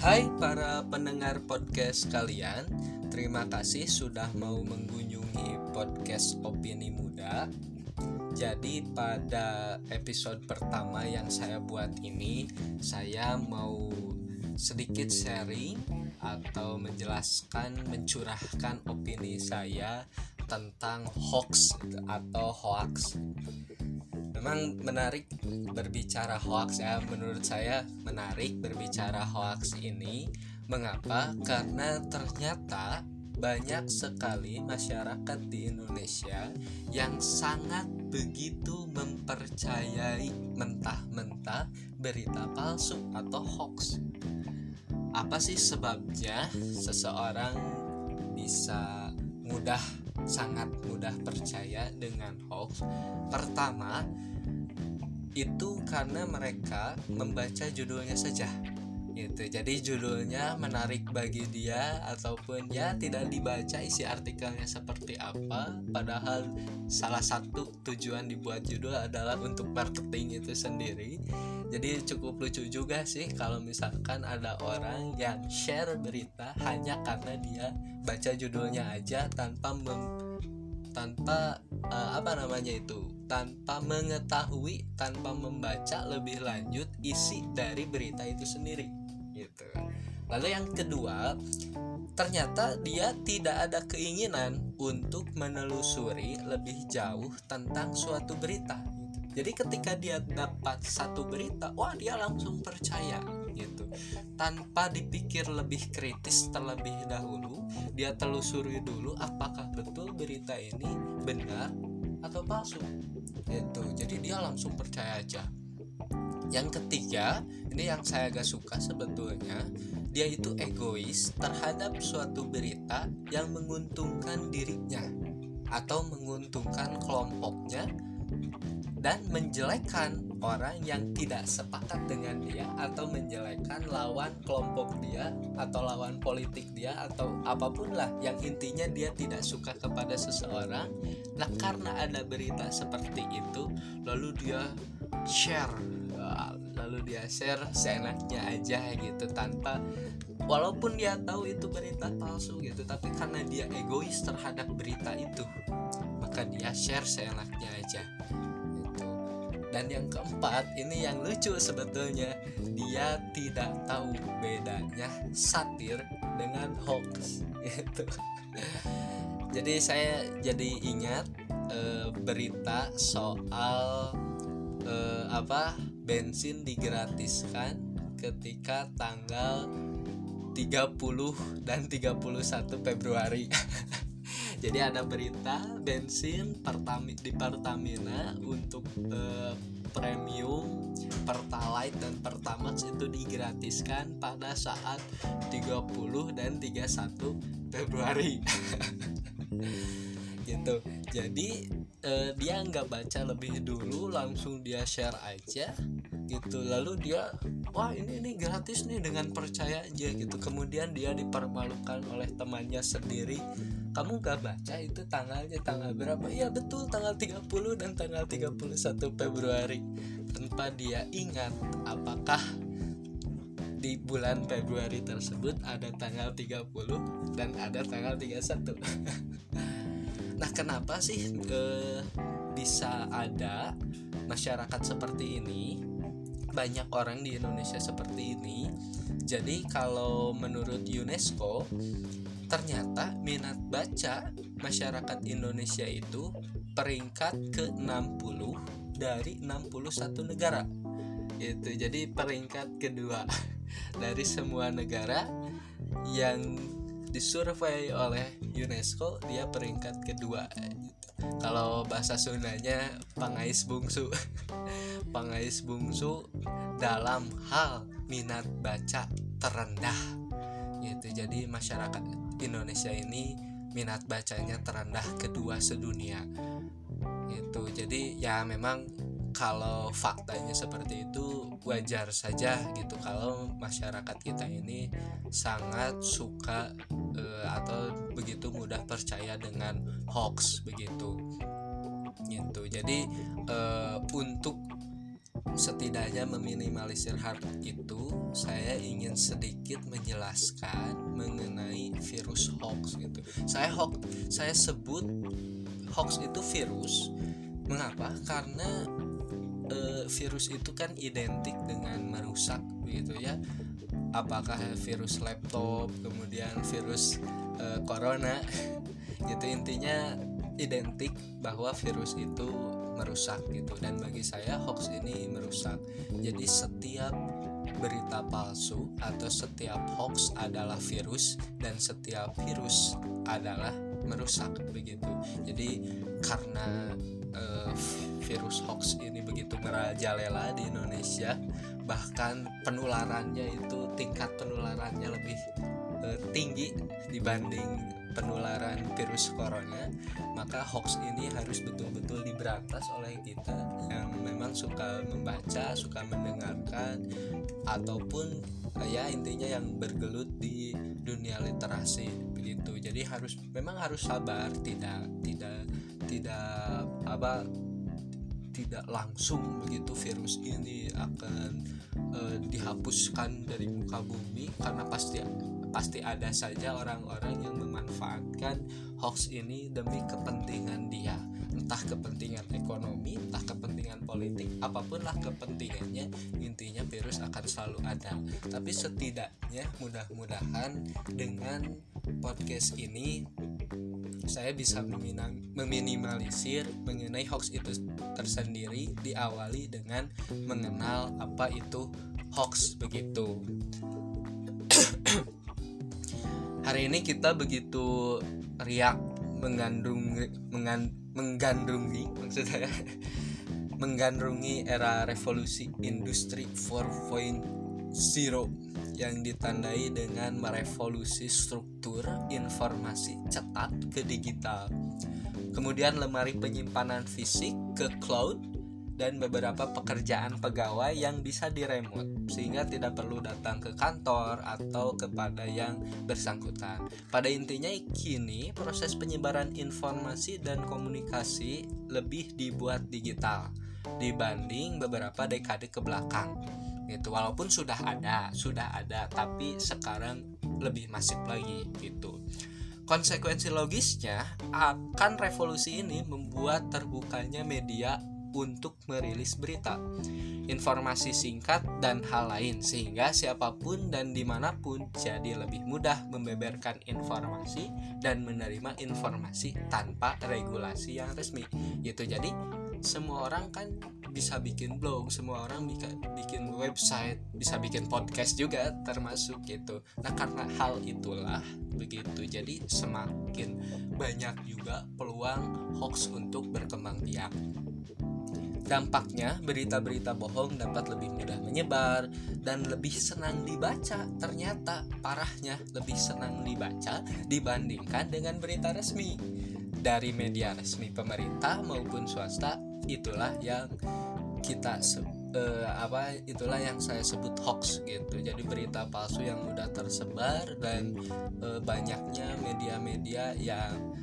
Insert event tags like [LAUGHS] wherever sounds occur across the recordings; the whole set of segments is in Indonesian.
Hai para pendengar podcast kalian, terima kasih sudah mau mengunjungi podcast Opini Muda. Jadi pada episode pertama yang saya buat ini, saya mau sedikit sharing atau menjelaskan, mencurahkan opini saya tentang hoax atau hoax memang menarik berbicara hoax ya menurut saya menarik berbicara hoax ini mengapa karena ternyata banyak sekali masyarakat di Indonesia yang sangat begitu mempercayai mentah-mentah berita palsu atau hoax. Apa sih sebabnya seseorang bisa mudah sangat mudah percaya dengan hoax? Pertama, itu karena mereka membaca judulnya saja. Gitu. Jadi judulnya menarik bagi dia ataupun ya tidak dibaca isi artikelnya seperti apa. Padahal salah satu tujuan dibuat judul adalah untuk marketing itu sendiri. Jadi cukup lucu juga sih kalau misalkan ada orang yang share berita hanya karena dia baca judulnya aja tanpa mem tanpa uh, apa namanya itu tanpa mengetahui tanpa membaca lebih lanjut isi dari berita itu sendiri gitu. Lalu yang kedua ternyata dia tidak ada keinginan untuk menelusuri lebih jauh tentang suatu berita jadi ketika dia dapat satu berita wah dia langsung percaya gitu. Tanpa dipikir lebih kritis terlebih dahulu dia telusuri dulu apakah betul berita ini benar atau palsu. Gitu. Jadi dia langsung percaya aja. Yang ketiga ini yang saya agak suka sebetulnya dia itu egois terhadap suatu berita yang menguntungkan dirinya atau menguntungkan kelompoknya dan menjelekkan orang yang tidak sepakat dengan dia atau menjelekkan lawan kelompok dia atau lawan politik dia atau apa pun lah yang intinya dia tidak suka kepada seseorang. Nah karena ada berita seperti itu lalu dia share lalu dia share seenaknya aja gitu tanpa walaupun dia tahu itu berita palsu gitu tapi karena dia egois terhadap berita itu maka dia share seenaknya aja dan yang keempat ini yang lucu sebetulnya. Dia tidak tahu bedanya satir dengan hoax [LAUGHS] gitu. Jadi saya jadi ingat e, berita soal e, apa bensin digratiskan ketika tanggal 30 dan 31 Februari [LAUGHS] jadi ada berita bensin Pertami di Pertamina untuk uh, premium Pertalite dan Pertamax itu digratiskan pada saat 30 dan 31 Februari. [LAUGHS] Gitu. Jadi uh, dia nggak baca lebih dulu langsung dia share aja gitu. Lalu dia wah ini ini gratis nih dengan percaya aja gitu. Kemudian dia dipermalukan oleh temannya sendiri kamu gak baca itu tanggalnya tanggal berapa? Iya betul tanggal 30 dan tanggal 31 Februari. Tanpa dia ingat apakah di bulan Februari tersebut ada tanggal 30 dan ada tanggal 31 [LAUGHS] nah kenapa sih eh, bisa ada masyarakat seperti ini? Banyak orang di Indonesia seperti ini. Jadi kalau menurut UNESCO ternyata minat baca masyarakat Indonesia itu peringkat ke-60 dari 61 negara. Itu jadi peringkat kedua [LAUGHS] dari semua negara yang disurvei oleh UNESCO dia peringkat kedua kalau bahasa Sundanya pangais bungsu. [LAUGHS] Pangais bungsu dalam hal minat baca terendah gitu. Jadi masyarakat Indonesia ini minat bacanya terendah kedua sedunia. Itu jadi ya memang kalau faktanya seperti itu wajar saja gitu kalau masyarakat kita ini sangat suka e, atau begitu mudah percaya dengan hoax begitu. Gitu. Jadi e, untuk setidaknya meminimalisir hal itu saya ingin sedikit menjelaskan mengenai virus hoax gitu. Saya hoax saya sebut hoax itu virus. Mengapa? Karena e, virus itu kan identik dengan merusak begitu ya. Apakah virus laptop kemudian virus e, corona? [LAUGHS] Gitu intinya identik bahwa virus itu merusak gitu. Dan bagi saya hoax ini merusak. Jadi setiap berita palsu atau setiap hoax adalah virus dan setiap virus adalah merusak begitu. Jadi karena uh, virus hoax ini begitu merajalela di Indonesia bahkan penularannya itu tingkat penularannya lebih uh, tinggi dibanding penularan virus corona maka hoax ini harus betul-betul diberantas oleh kita yang memang suka membaca suka mendengarkan ataupun ya intinya yang bergelut di dunia literasi begitu. Jadi harus memang harus sabar tidak tidak tidak apa tidak langsung begitu virus ini akan uh, dihapuskan dari muka bumi karena pasti pasti ada saja orang-orang yang memanfaatkan hoax ini demi kepentingan dia. Entah kepentingan ekonomi entah kepentingan politik apa pun lah kepentingannya intinya virus akan selalu ada. Tapi setidaknya mudah-mudahan dengan podcast ini saya bisa meminimalisir mengenai hoax itu tersendiri diawali dengan mengenal apa itu hoax begitu hari ini kita begitu riak menggandrung mengan, menggandrungi maksudnya [LAUGHS] menggandrungi era revolusi industri 4.0 yang ditandai dengan merevolusi struktur informasi cetak ke digital. Kemudian lemari penyimpanan fisik ke cloud dan beberapa pekerjaan pegawai yang bisa diremote sehingga tidak perlu datang ke kantor atau kepada yang bersangkutan. Pada intinya kini proses penyebaran informasi dan komunikasi lebih dibuat digital dibanding beberapa dekade ke belakang. Gitu. Walaupun sudah ada, sudah ada, tapi sekarang lebih masif lagi gitu. Konsekuensi logisnya akan revolusi ini membuat terbukanya media untuk merilis berita, informasi singkat, dan hal lain, sehingga siapa pun dan di mana pun jadi lebih mudah membeberkan informasi dan menerima informasi tanpa regulasi yang resmi. Gitu, jadi semua orang kan bisa bikin blog, semua orang bisa bikin website, bisa bikin podcast juga termasuk gitu. Nah karena hal itulah begitu, jadi semakin banyak juga peluang hoax untuk berkembang biak. Dampaknya, berita-berita bohong dapat lebih mudah menyebar dan lebih senang dibaca. Ternyata, parahnya lebih senang dibaca dibandingkan dengan berita resmi dari media resmi pemerintah maupun swasta. Itulah yang kita uh, apa itulah yang saya sebut hoax gitu. Jadi berita palsu yang mudah tersebar dan uh, banyaknya media-media yang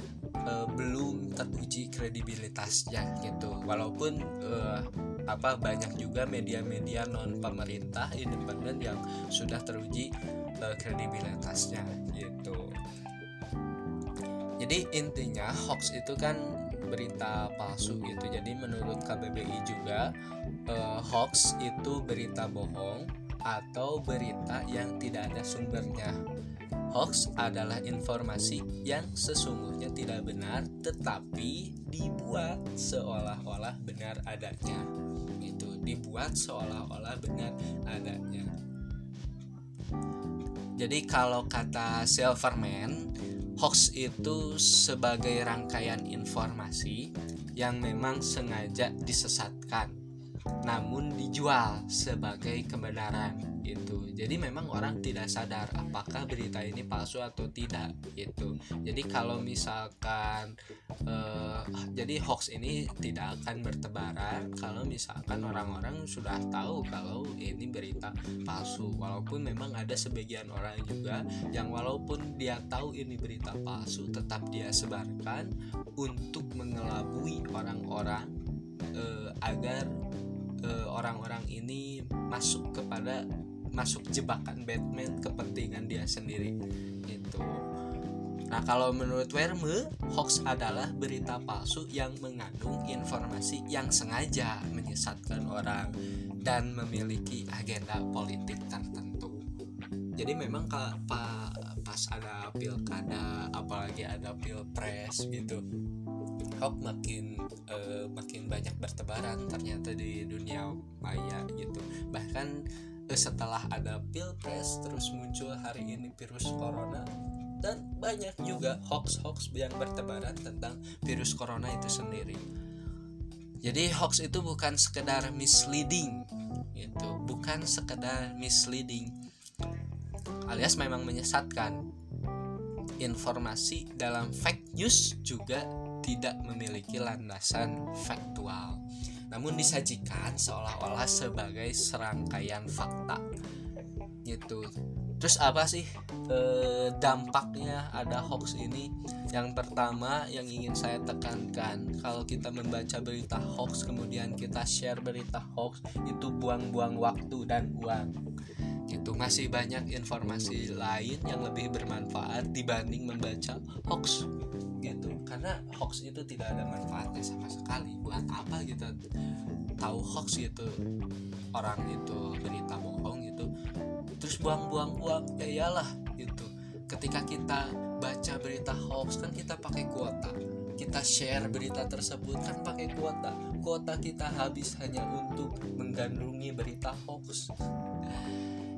uh, belum teruji kredibilitasnya gitu. Walaupun uh, apa banyak juga media-media non pemerintah independen yang sudah teruji uh, kredibilitasnya gitu. Jadi intinya hoax itu kan berita palsu gitu. Jadi menurut KBBI juga uh, hoax itu berita bohong atau berita yang tidak ada sumbernya Hoax adalah informasi yang sesungguhnya tidak benar tetapi dibuat seolah-olah benar adanya. Itu dibuat seolah-olah benar adanya. Jadi kalau kata Silverman, hoax itu sebagai rangkaian informasi yang memang sengaja disesatkan namun dijual sebagai kebenaran itu jadi memang orang tidak sadar apakah berita ini palsu atau tidak gitu. Jadi kalau misalkan uh, jadi hoax ini tidak akan bertebaran kalau misalkan orang-orang sudah tahu kalau ini berita palsu. Walaupun memang ada sebagian orang juga yang walaupun dia tahu ini berita palsu tetap dia sebarkan untuk mengelabui orang-orang uh, agar orang-orang ini masuk kepada masuk jebakan Batman kepentingan dia sendiri gitu Nah, kalau menurut Werme, hoax adalah berita palsu yang mengandung informasi yang sengaja menyesatkan orang dan memiliki agenda politik tertentu. Jadi memang pas ada pilkada, apalagi ada pilpres gitu, hoax makin uh, makin banyak bertebaran ternyata di dunia maya gitu. Bahkan uh, setelah ada pilpres terus muncul hari ini virus corona dan banyak juga hoax-hoax yang bertebaran tentang virus corona itu sendiri. Jadi hoax itu bukan sekedar misleading, itu bukan sekedar misleading, alias memang menyesatkan. Informasi dalam fake news juga tidak memiliki landasan faktual, namun disajikan seolah-olah sebagai serangkaian fakta. Gitu. Terus apa sih eh, dampaknya ada hoax ini? Yang pertama yang ingin saya tekankan kalau kita membaca berita hoax kemudian kita share berita hoax itu buang-buang waktu dan uang itu masih banyak informasi lain yang lebih bermanfaat dibanding membaca hoax gitu. Karena hoax itu tidak ada manfaatnya sama sekali. Buat apa kita tahu hoax gitu? Orang itu berita bohong gitu. Terus buang-buang uang ya iyalah gitu. Ketika kita baca berita hoax kan kita pakai kuota. Kita share berita tersebut kan pakai kuota. Kuota kita habis hanya untuk menggandrungi berita hoax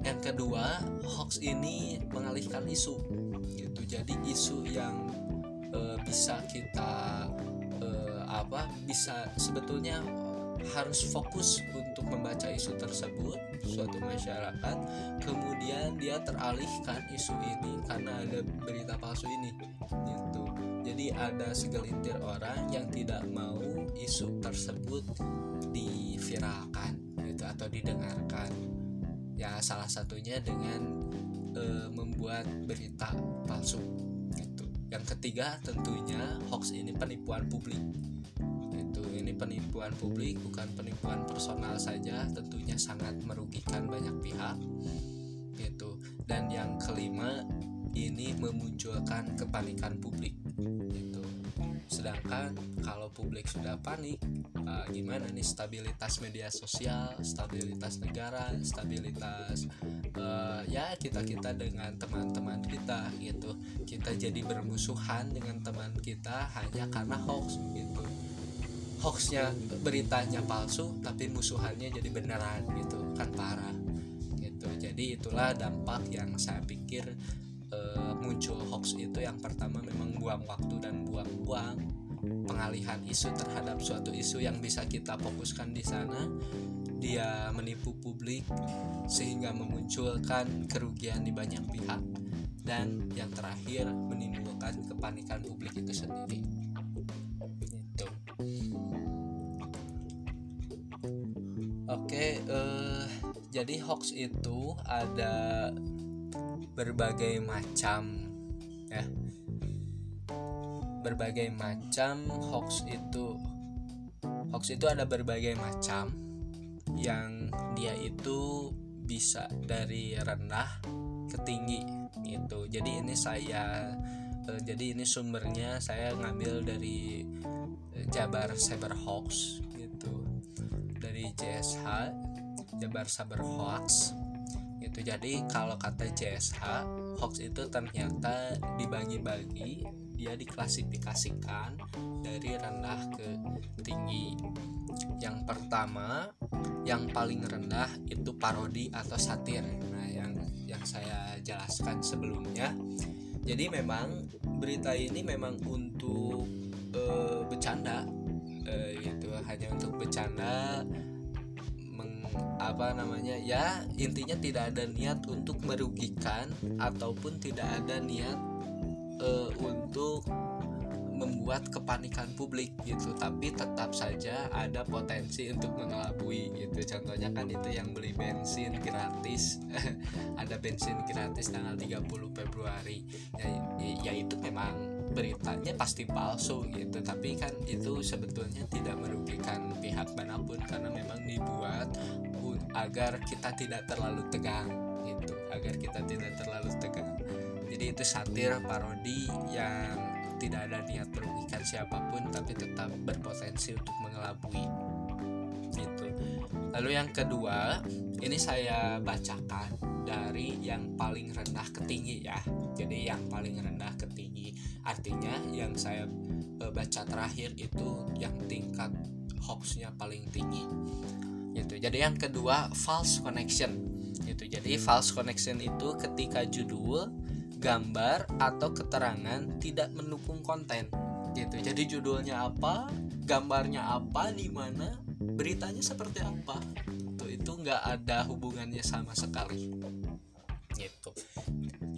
yang kedua hoax ini mengalihkan isu. Gitu. Jadi isu yang e, bisa kita e, apa bisa sebetulnya harus fokus untuk membaca isu tersebut suatu masyarakat kemudian dia teralihkan isu ini karena ada berita palsu ini. Gitu. Jadi ada segelintir orang yang tidak mau isu tersebut diviralkan gitu atau didengarkan ya salah satunya dengan e, membuat berita palsu gitu. Yang ketiga tentunya hoax ini penipuan publik ini penipuan publik bukan penipuan personal saja tentunya sangat merugikan banyak pihak gitu. Dan yang kelima ini memunculkan kepanikan publik gitu sedangkan kalau publik sudah panik uh, gimana nih stabilitas media sosial stabilitas negara stabilitas uh, ya kita kita dengan teman-teman kita gitu. Kita jadi bermusuhan dengan teman kita hanya karena hoax gitu. Hoaxnya beritanya palsu tapi musuhannya jadi beneran gitu kan parah gitu. Jadi itulah dampak yang saya pikir e, muncul hoax itu yang pertama memang buang waktu dan buang uang pengalihan isu terhadap suatu isu yang bisa kita fokuskan di sana. Dia menipu publik sehingga memunculkan kerugian di banyak pihak dan yang terakhir menimbulkan kepanikan publik itu sendiri. Oke, uh, jadi hoax itu ada berbagai macam ya. Berbagai macam hoax itu hoax itu ada berbagai macam yang dia itu bisa dari rendah ke tinggi gitu. Jadi ini saya uh, jadi ini sumbernya saya ngambil dari uh, Jabar Cyber Hoax dari JSH Jabar Saber Hoax itu jadi kalau kata JSH hoax itu ternyata dibagi-bagi dia diklasifikasikan dari rendah ke tinggi. Yang pertama yang paling rendah itu parodi atau satir. Nah yang yang saya jelaskan sebelumnya. Jadi memang berita ini memang untuk e, bercanda e, itu hanya untuk bercanda apa namanya ya intinya tidak ada niat untuk merugikan ataupun tidak ada niat uh, untuk membuat kepanikan publik gitu. Tapi tetap saja ada potensi untuk mengelabui gitu. Contohnya kan itu yang beli bensin gratis. [LAUGHS] Ada bensin gratis tanggal 30 Februari. Ya, ya itu memang beritanya pasti palsu gitu. Tapi kan itu sebetulnya tidak merugikan pihak mana pun karena memang dibuat agar kita tidak terlalu tegang itu agar kita tidak terlalu tegang. Jadi itu satir parodi yang tidak ada niat merugikan siapa pun tapi tetap berpotensi untuk mengelabui gitu. Lalu yang kedua ini saya bacakan dari yang paling rendah ke tinggi ya. Jadi yang paling rendah ke tinggi artinya yang saya e, baca terakhir itu yang tingkat hoaxnya paling tinggi. Gitu. Jadi yang kedua false connection. Gitu. Jadi false connection itu ketika judul gambar atau keterangan tidak mendukung konten. Gitu. Jadi judulnya apa gambarnya apa di mana beritanya seperti apa. Itu itu nggak ada hubungannya sama sekali. Gitu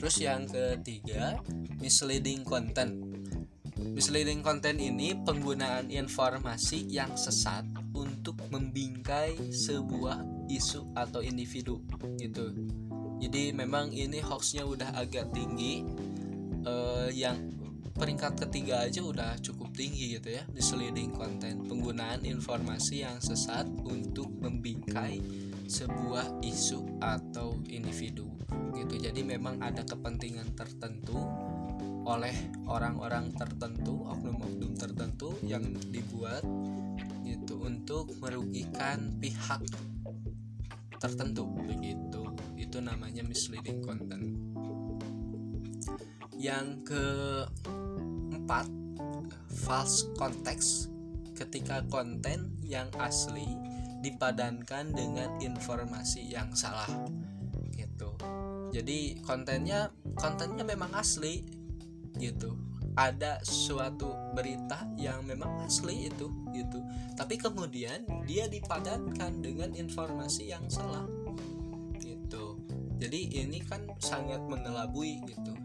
terus yang ketiga misleading content. Misleading content ini penggunaan informasi yang sesat untuk membingkai sebuah isu atau individu gitu. Jadi memang ini hoaxnya udah agak tinggi uh, yang peringkat ketiga aja udah cukup tinggi gitu ya misleading content. Penggunaan informasi yang sesat untuk membingkai sebuah isu atau individu gitu. Jadi memang ada kepentingan tertentu oleh orang-orang tertentu oknum-oknum tertentu yang dibuat gitu untuk merugikan pihak tertentu begitu. Itu namanya misleading content. Yang keempat false context. Ketika konten yang asli dipadankan dengan informasi yang salah gitu. Jadi kontennya kontennya memang asli gitu. Ada suatu berita yang memang asli itu gitu. Tapi kemudian dia dipadankan dengan informasi yang salah gitu. Jadi ini kan sangat mengelabui gitu.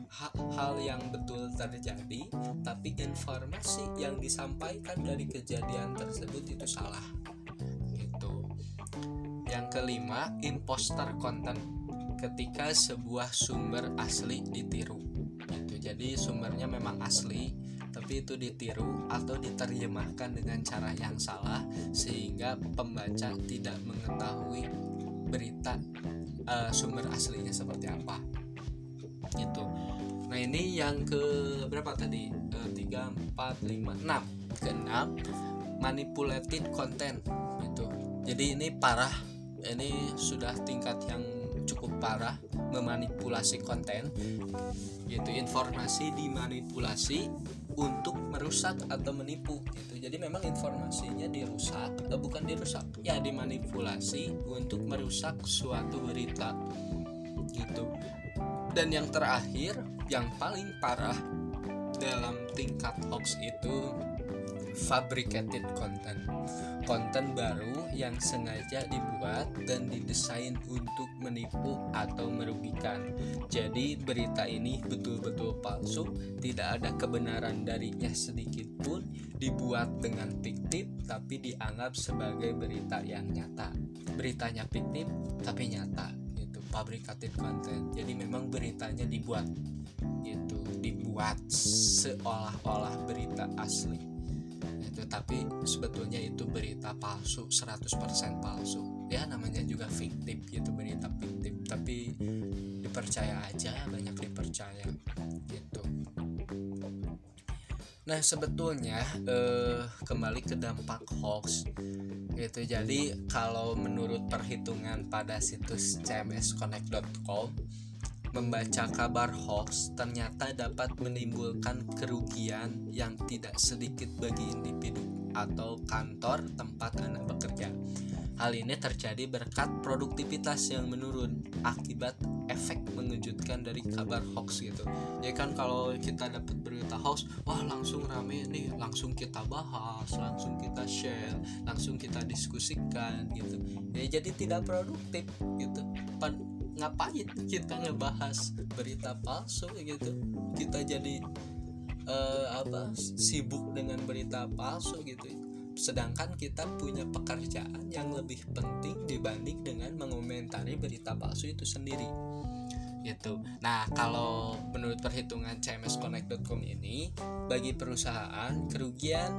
Hal yang betul terjadi tapi informasi yang disampaikan dari kejadian tersebut itu salah kelima imposter content ketika sebuah sumber asli ditiru. Jadi sumbernya memang asli tapi itu ditiru atau diterjemahkan dengan cara yang salah sehingga pembaca tidak mengetahui berita uh, sumber aslinya seperti apa. Itu nah ini yang ke berapa tadi? Uh, 3 4 5 6 ke 6 manipulated content. Itu jadi ini parah ini sudah tingkat yang cukup parah memanipulasi konten yaitu informasi dimanipulasi untuk merusak atau menipu gitu. Jadi memang informasinya dirusak atau bukan dirusak ya dimanipulasi untuk merusak suatu berita gitu. Dan yang terakhir yang paling parah dalam tingkat hoax itu fabricated content konten baru yang sengaja dibuat dan didesain untuk menipu atau merugikan. Jadi berita ini betul-betul palsu, tidak ada kebenaran darinya sedikit pun, dibuat dengan fiktif tapi dianggap sebagai berita yang nyata. Beritanya fiktif tapi nyata gitu, fabricated content. Jadi memang beritanya dibuat gitu, dibuat seolah-olah berita asli gitu. Tapi sebetulnya itu berita palsu 100% palsu. Ya namanya juga fiktif gitu berita fiktif. Tapi dipercaya aja banyak dipercaya gitu. Nah sebetulnya eh, kembali ke dampak hoax gitu. Jadi kalau menurut perhitungan pada situs cmsconnect.com Membaca kabar hoax ternyata dapat menimbulkan kerugian yang tidak sedikit bagi individu atau kantor tempat Anda bekerja. Hal ini terjadi berkat produktivitas yang menurun akibat efek mengejutkan dari kabar hoax gitu. Ya kan kalau kita dapat berita hoax, wah langsung rame nih, langsung kita bahas, langsung kita share, langsung kita diskusikan gitu. Ya jadi tidak produktif gitu ngapain kita ngebahas berita palsu gitu? Kita jadi uh, apa sibuk dengan berita palsu gitu. Sedangkan kita punya pekerjaan yang lebih penting dibanding dengan mengomentari berita palsu itu sendiri. Gitu. Nah, kalau menurut perhitungan cmsconnect.com ini bagi perusahaan kerugian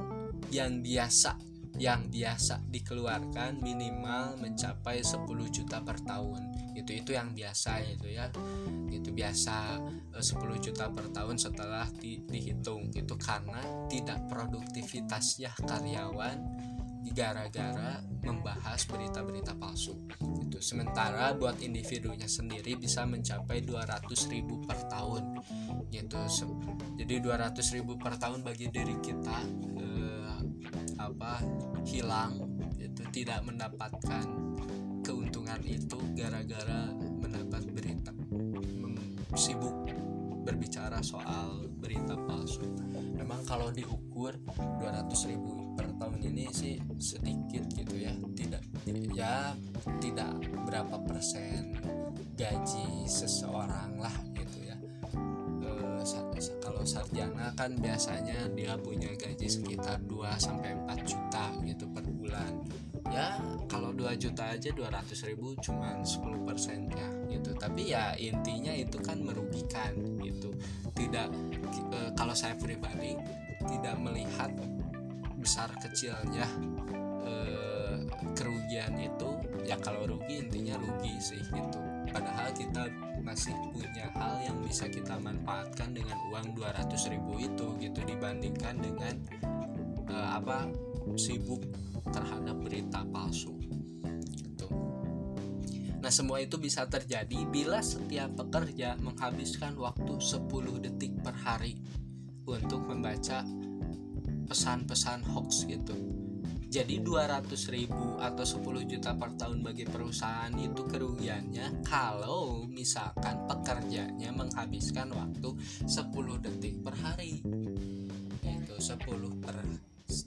yang biasa yang biasa dikeluarkan minimal mencapai 10 juta per tahun. Itu itu yang biasa itu ya. Itu biasa 10 eh, juta per tahun setelah di, dihitung itu karena tidak produktivitasnya karyawan gara-gara membahas berita-berita palsu itu sementara buat individunya sendiri bisa mencapai 200 ribu per tahun gitu. Jadi 200 ribu per tahun bagi diri kita apa hilang. Itu tidak mendapatkan keuntungan itu gara-gara mendapat berita. Sibuk berbicara soal berita palsu. Memang kalau diukur 200 ribu per tahun ini sih sedikit gitu ya. Tidak ya tidak berapa persen gaji seseorang lah kalau sarjana kan biasanya dia punya gaji sekitar 2 sampai 4 juta gitu per bulan. Ya kalau 2 juta aja 200 ribu cuma 10 persennya gitu. Tapi ya intinya itu kan merugikan gitu. Tidak e, kalau saya pribadi tidak melihat besar kecilnya e, kerugian itu ya kalau rugi intinya rugi sih gitu. Padahal kita masih punya hal yang bisa kita manfaatkan dengan uang 200 ribu itu gitu dibandingkan dengan uh, apa sibuk terhadap berita palsu gitu. Nah semua itu bisa terjadi bila setiap pekerja menghabiskan waktu 10 detik per hari untuk membaca pesan-pesan hoax gitu jadi 200 ribu atau 10 juta per tahun bagi perusahaan itu kerugiannya kalau misalkan pekerjanya menghabiskan waktu 10 detik per hari. Itu 10 per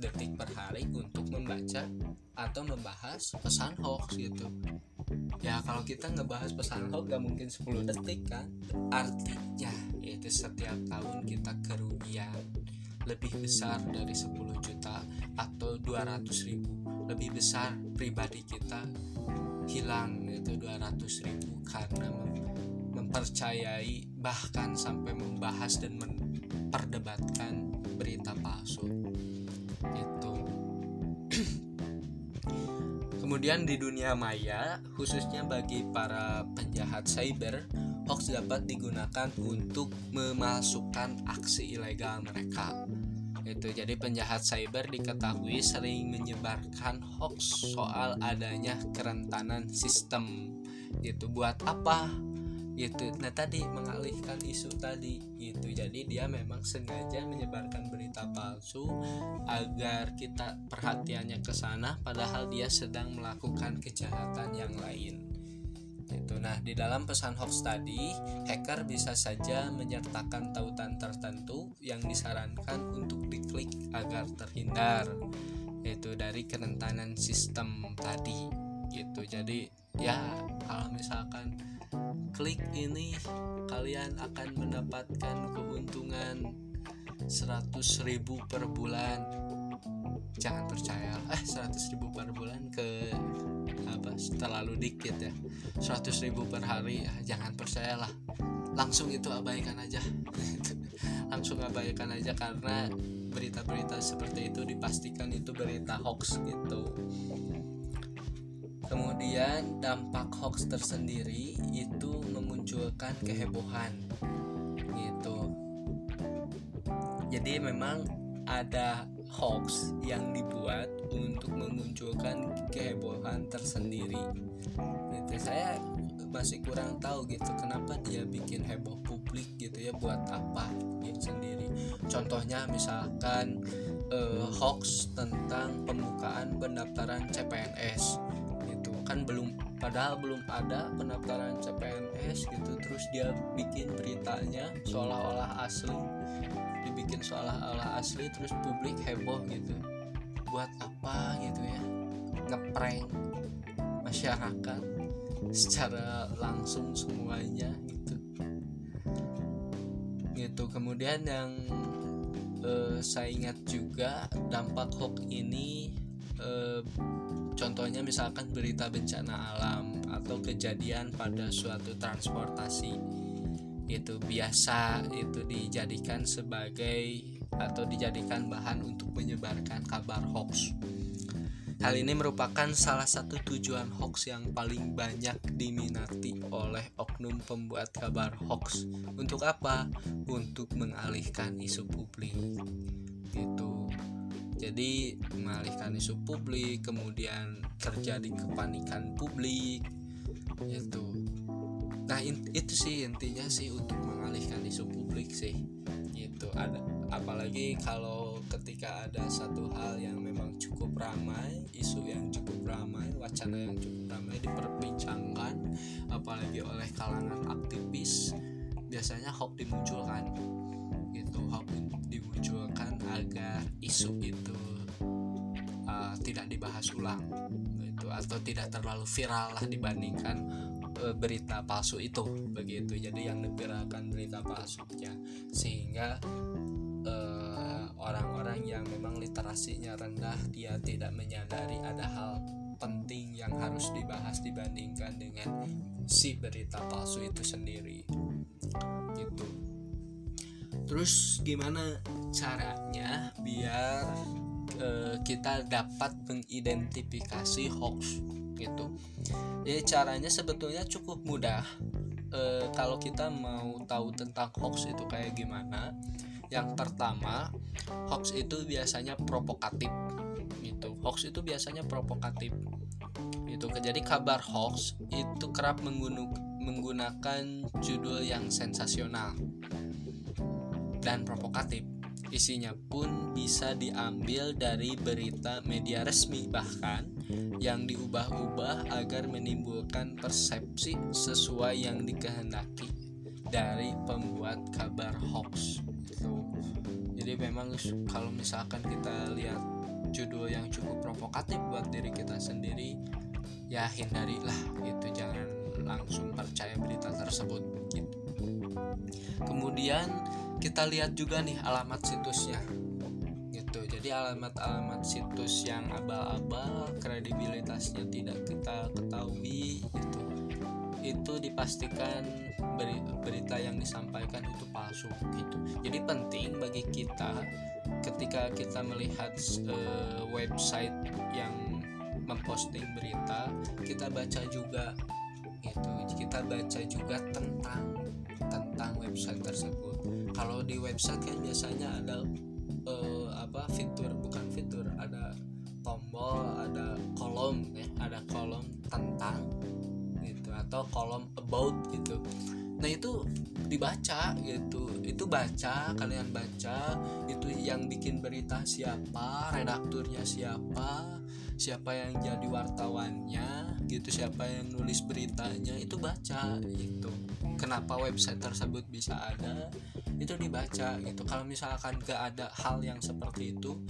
detik per hari untuk membaca atau membahas pesan hoax gitu. Ya kalau kita ngebahas pesan hoax gak mungkin 10 detik kan? Artinya itu setiap tahun kita kerugian lebih besar dari 10 juta atau 200 ribu. Lebih besar pribadi kita hilang itu 200 ribu karena mempercayai bahkan sampai membahas dan memperdebatkan berita palsu. Itu. [CLEARS THROAT] Kemudian di dunia maya khususnya bagi para penjahat cyber hoax dapat digunakan untuk memasukkan aksi ilegal mereka itu jadi penjahat cyber diketahui sering menyebarkan hoax soal adanya kerentanan sistem. Itu buat apa? Gitu. Nah tadi mengalihkan isu tadi. Gitu. Jadi dia memang sengaja menyebarkan berita palsu agar kita perhatiannya ke sana padahal dia sedang melakukan kejahatan yang lain itu nah di dalam pesan hoax tadi hacker bisa saja menyertakan tautan tertentu yang disarankan untuk diklik agar terhindar itu dari kerentanan sistem tadi gitu. Jadi ya kalau misalkan klik ini kalian akan mendapatkan keuntungan 100.000 per bulan jangan percaya. Eh 100 ribu per bulan ke apa terlalu dikit ya. 100 ribu per hari ya, jangan percayalah langsung itu abaikan aja. [LAUGHS] Langsung abaikan aja karena berita-berita seperti itu dipastikan itu berita hoax gitu. Kemudian dampak hoax tersendiri itu memunculkan kehebohan gitu. Jadi memang ada hoax yang dibuat untuk memunculkan kehebohan tersendiri. Itu saya masih kurang tahu gitu kenapa dia bikin heboh publik gitu ya buat apa gitu sendiri. Contohnya misalkan eh, hoax tentang pembukaan pendaftaran CPNS itu kan belum padahal belum ada pendaftaran CPNS gitu. Terus dia bikin beritanya seolah-olah asli dibikin seolah-olah asli terus publik heboh gitu. Buat apa gitu ya? Ngeprank masyarakat secara langsung semuanya gitu. Gitu. Kemudian yang eh, saya ingat juga dampak hoax ini eh, contohnya misalkan berita bencana alam atau kejadian pada suatu transportasi itu biasa itu dijadikan sebagai atau dijadikan bahan untuk menyebarkan kabar hoax Hal ini merupakan salah satu tujuan hoax yang paling banyak diminati oleh oknum pembuat kabar hoax. Untuk apa? Untuk mengalihkan isu publik. Gitu. Jadi mengalihkan isu publik, kemudian terjadi kepanikan publik. Itu. Nah, itu sih intinya sih untuk mengalihkan isu publik sih. Gitu. Ada apalagi kalau ketika ada satu hal yang memang cukup ramai isu yang cukup ramai wacana yang cukup ramai diperbincangkan apalagi oleh kalangan aktivis biasanya hoax dimunculkan gitu hoax dimunculkan agar isu itu uh, tidak dibahas ulang gitu atau tidak terlalu viral lah dibandingkan berita palsu itu begitu. Jadi yang diviralkan berita palsunya. Sehingga orang-orang yang memang literasinya rendah dia tidak menyadari ada hal penting yang harus dibahas dibandingkan dengan si berita palsu itu sendiri. Gitu. Terus gimana caranya biar e, kita dapat mengidentifikasi hoax gitu. Jadi caranya sebetulnya cukup mudah. E, kalau kita mau tahu tentang hoax itu kayak gimana yang pertama hoax itu biasanya provokatif gitu. Hoax itu biasanya provokatif itu jadi kabar hoax itu kerap menggunakan judul yang sensasional dan provokatif. Isinya pun bisa diambil dari berita media resmi bahkan yang diubah-ubah agar menimbulkan persepsi sesuai yang dikehendaki dari pembuat kabar hoax jadi memang kalau misalkan kita lihat judul yang cukup provokatif buat diri kita sendiri ya hindarilah itu jangan langsung percaya berita tersebut gitu. Kemudian kita lihat juga nih alamat situsnya gitu jadi alamat-alamat situs yang abal-abal kredibilitasnya tidak kita ketahui gitu itu dipastikan berita yang disampaikan itu palsu gitu. Jadi penting bagi kita ketika kita melihat uh, website yang memposting berita, kita baca juga gitu. Kita baca juga tentang tentang website tersebut. Kalau di website kan biasanya ada uh, apa fitur bukan fitur, ada tombol, ada kolom ya, ada kolom tentang atau kolom about gitu. Nah itu dibaca gitu. Itu baca kalian baca itu yang bikin berita siapa redakturnya siapa siapa yang jadi wartawannya gitu siapa yang nulis beritanya itu baca gitu kenapa website tersebut bisa ada itu dibaca gitu. Kalau misalkan gak ada hal yang seperti itu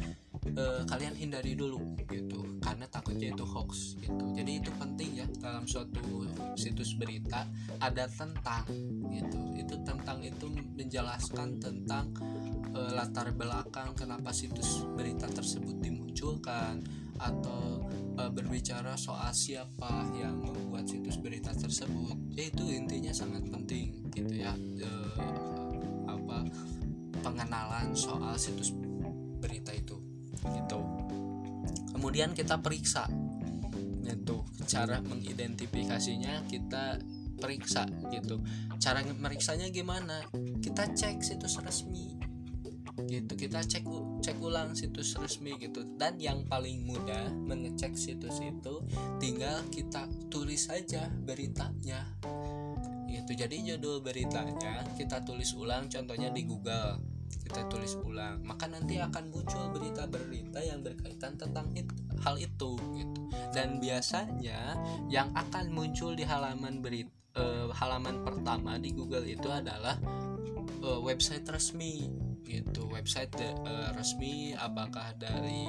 eh, kalian hindari dulu gitu karena takutnya itu hoax gitu. Jadi itu penting ya dalam suatu situs berita ada tentang gitu. Itu tentang itu menjelaskan tentang eh, latar belakang kenapa situs berita tersebut dimunculkan atau e, berbicara soal siapa yang membuat situs berita tersebut ya itu intinya sangat penting gitu ya e, apa pengenalan soal situs berita itu gitu. Kemudian kita periksa itu cara mengidentifikasinya kita periksa gitu. Cara meriksanya gimana? Kita cek situs resmi gitu. Kita cek cek ulang situs resmi gitu. Dan yang paling mudah mengecek situs itu tinggal kita tulis saja beritanya. Gitu. Jadi judul beritanya kita tulis ulang contohnya di Google. Kita tulis ulang. Maka nanti akan muncul berita-berita yang berkaitan tentang itu, hal itu gitu. Dan biasanya yang akan muncul di halaman berita uh, halaman pertama di Google itu adalah uh, website resmi gitu. Website uh, resmi apakah dari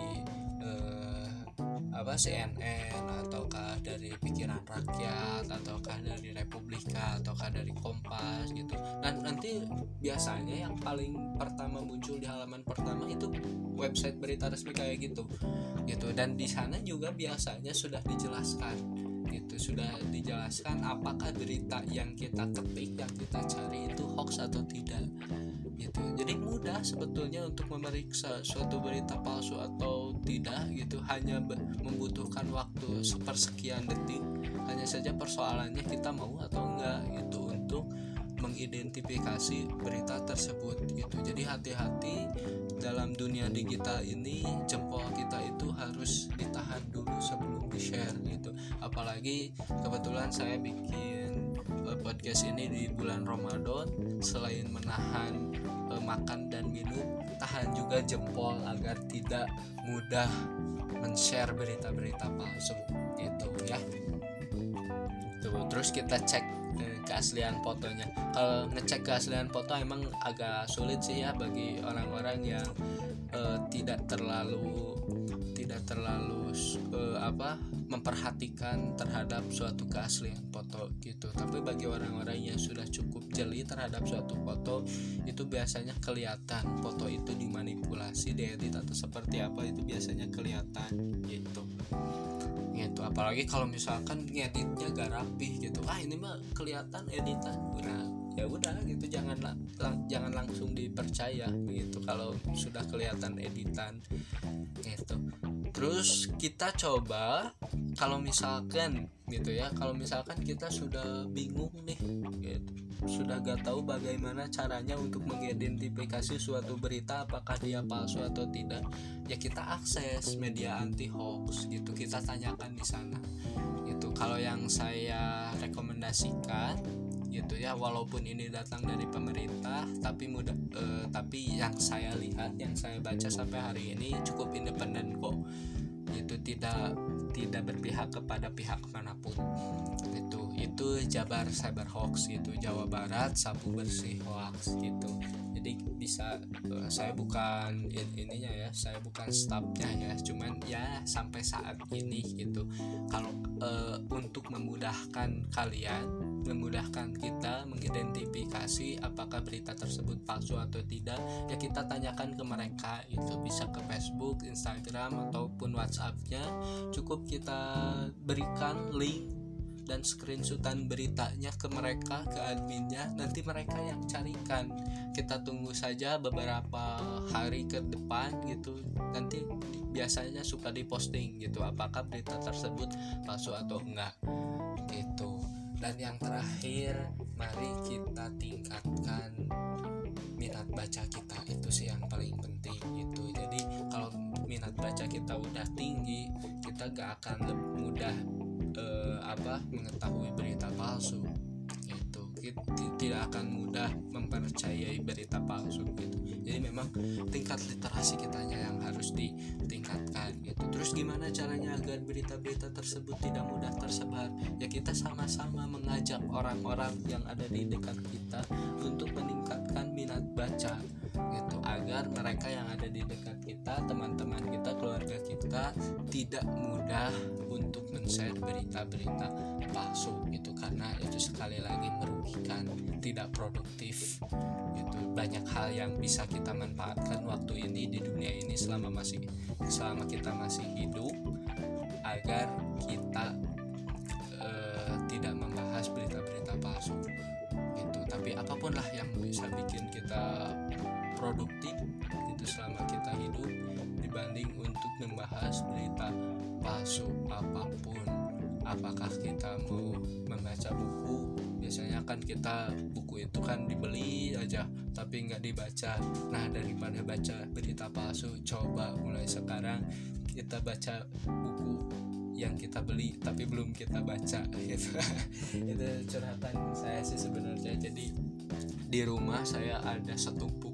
apa CNN ataukah dari pikiran rakyat ataukah dari Republika ataukah dari Kompas gitu. Dan nanti biasanya yang paling pertama muncul di halaman pertama itu website berita resmi kayak gitu gitu. Dan di sana juga biasanya sudah dijelaskan gitu. Sudah dijelaskan apakah berita yang kita ketik yang kita cari itu hoax atau tidak gitu. Jadi mudah sebetulnya untuk memeriksa suatu berita palsu atau tidak gitu hanya membutuhkan waktu sepersekian detik. Hanya saja persoalannya kita mau atau enggak gitu untuk mengidentifikasi berita tersebut gitu. Jadi hati-hati dalam dunia digital ini jempol kita itu harus ditahan dulu sebelum di share gitu. Apalagi kebetulan saya bikin podcast ini di bulan Ramadan. Selain menahan uh, makan dan minum tahan juga jempol agar tidak mudah men-share berita-berita palsu. Gitu ya. Tuh terus kita cek keaslian fotonya. Kalau ngecek keaslian foto emang agak sulit sih ya bagi orang-orang yang uh, tidak terlalu tidak terlalu apa memperhatikan terhadap suatu keaslian foto gitu. Tapi bagi orang-orang yang sudah cukup jeli terhadap suatu foto itu biasanya kelihatan foto itu dimanipulasi diedit atau seperti apa itu biasanya kelihatan gitu. Gitu apalagi kalau misalkan ngeditnya gak rapih gitu. Ah ini mah kelihatan editan. Nah ya udah gitu jangan lang, jangan langsung dipercaya gitu kalau sudah kelihatan editan gitu. Terus kita coba kalau misalkan gitu ya kalau misalkan kita sudah bingung nih gitu sudah gak tahu bagaimana caranya untuk mengidentifikasi suatu berita apakah dia palsu atau tidak ya kita akses media anti hoax gitu kita tanyakan di sana itu kalau yang saya rekomendasikan gitu ya walaupun ini datang dari pemerintah tapi mudah eh, tapi yang saya lihat yang saya baca sampai hari ini cukup independen kok. Itu tidak tidak berpihak kepada pihak mana pun. Itu itu Jabar Cyber Hoax gitu Jawa Barat sapu bersih hoax gitu jadi bisa uh, saya bukan in, ininya ya saya bukan staffnya ya. Cuman ya sampai saat ini gitu. Kalau uh, untuk memudahkan kalian memudahkan kita mengidentifikasi apakah berita tersebut palsu atau tidak ya kita tanyakan ke mereka itu bisa ke Facebook Instagram ataupun WhatsAppnya. Cukup kita berikan link dan screenshotan beritanya ke mereka ke adminnya. Nanti mereka yang carikan. Kita tunggu saja beberapa hari ke depan gitu. Nanti biasanya suka diposting gitu apakah berita tersebut palsu atau enggak gitu. Dan yang terakhir mari kita tingkatkan minat baca kita. Itu sih yang paling penting gitu. Jadi kalau minat baca kita udah tinggi kita gak akan mudah apa mengetahui berita palsu. Itu tidak akan mudah mempercayai berita palsu gitu. Jadi memang tingkat literasi kitanya yang harus ditingkatkan gitu. Terus gimana caranya agar berita-berita tersebut tidak mudah tersebar? Ya kita sama-sama mengajak orang-orang yang ada di dekat kita untuk meningkatkan minat baca gitu. Agar mereka yang ada di dekat kita teman-teman kita keluarga kita tidak mudah untuk men-share berita-berita palsu itu karena itu sekali lagi merugikan tidak produktif itu banyak hal yang bisa kita manfaatkan waktu ini di dunia ini selama masih selama kita masih hidup agar kita uh, tidak membahas berita-berita palsu itu tapi apa pun lah yang bisa bikin kita produktif itu selama kita hidup dibanding untuk membahas berita palsu apa pun. Apakah kita mau membaca buku? Biasanya kan kita buku itu kan dibeli aja tapi nggak dibaca. Nah daripada baca berita palsu coba mulai sekarang kita baca buku yang kita beli tapi belum kita baca [LAUGHS] gitu. Itu curhatan saya sih sebenarnya. Jadi di rumah saya ada satu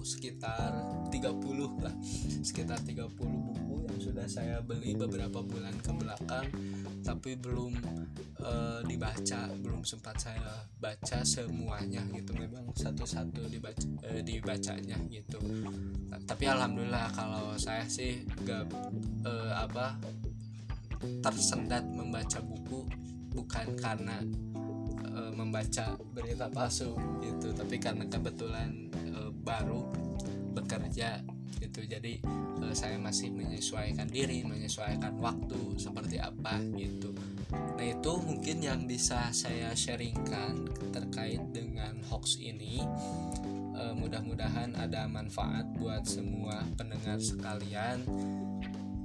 buku sekitar 30 lah. Sekitar 30 buku yang sudah saya beli beberapa bulan ke belakang tapi belum uh, dibaca belum sempat saya baca semuanya gitu. Memang satu-satu dibaca uh, dibacanya gitu. Tapi alhamdulillah kalau saya sih gak uh, apa tersendat membaca buku bukan karena membaca berita palsu gitu. Tapi karena kebetulan baru bekerja gitu. Jadi uh, saya masih menyesuaikan diri menyesuaikan waktu seperti apa gitu. Nah itu mungkin yang bisa saya sharingkan terkait dengan hoax ini. Uh, mudah-mudahan ada manfaat buat semua pendengar sekalian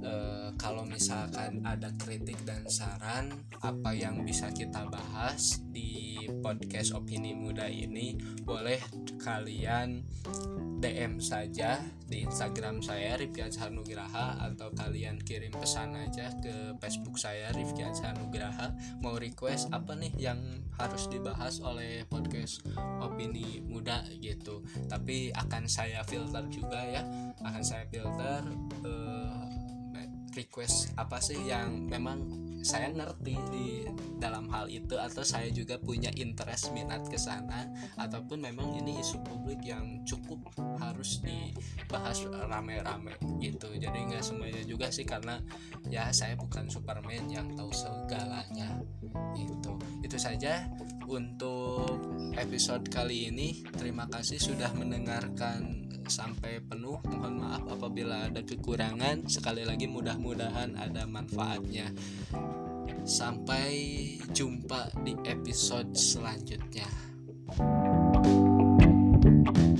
uh, kalau misalkan ada kritik dan saran apa yang bisa kita bahas di podcast opini muda ini boleh kalian DM saja di Instagram saya Rifki Azhar Nugraha atau kalian kirim pesan aja ke Facebook saya Rifki Azhar Nugraha. Mau request apa nih yang harus dibahas oleh podcast opini muda gitu. Tapi akan saya filter juga ya. Akan saya filter uh, request apa sih yang memang saya ngerti di dalam hal itu atau saya juga punya interest minat ke sana ataupun memang ini isu publik yang cukup harus dibahas rame-rame gitu. Jadi nggak semuanya juga sih karena ya saya bukan Superman yang tahu segalanya itu itu saja untuk episode kali ini. Terima kasih sudah mendengarkan sampai penuh. Mohon maaf apabila ada kekurangan. Sekali lagi mudah-mudahan ada manfaatnya. Sampai jumpa di episode selanjutnya. thank you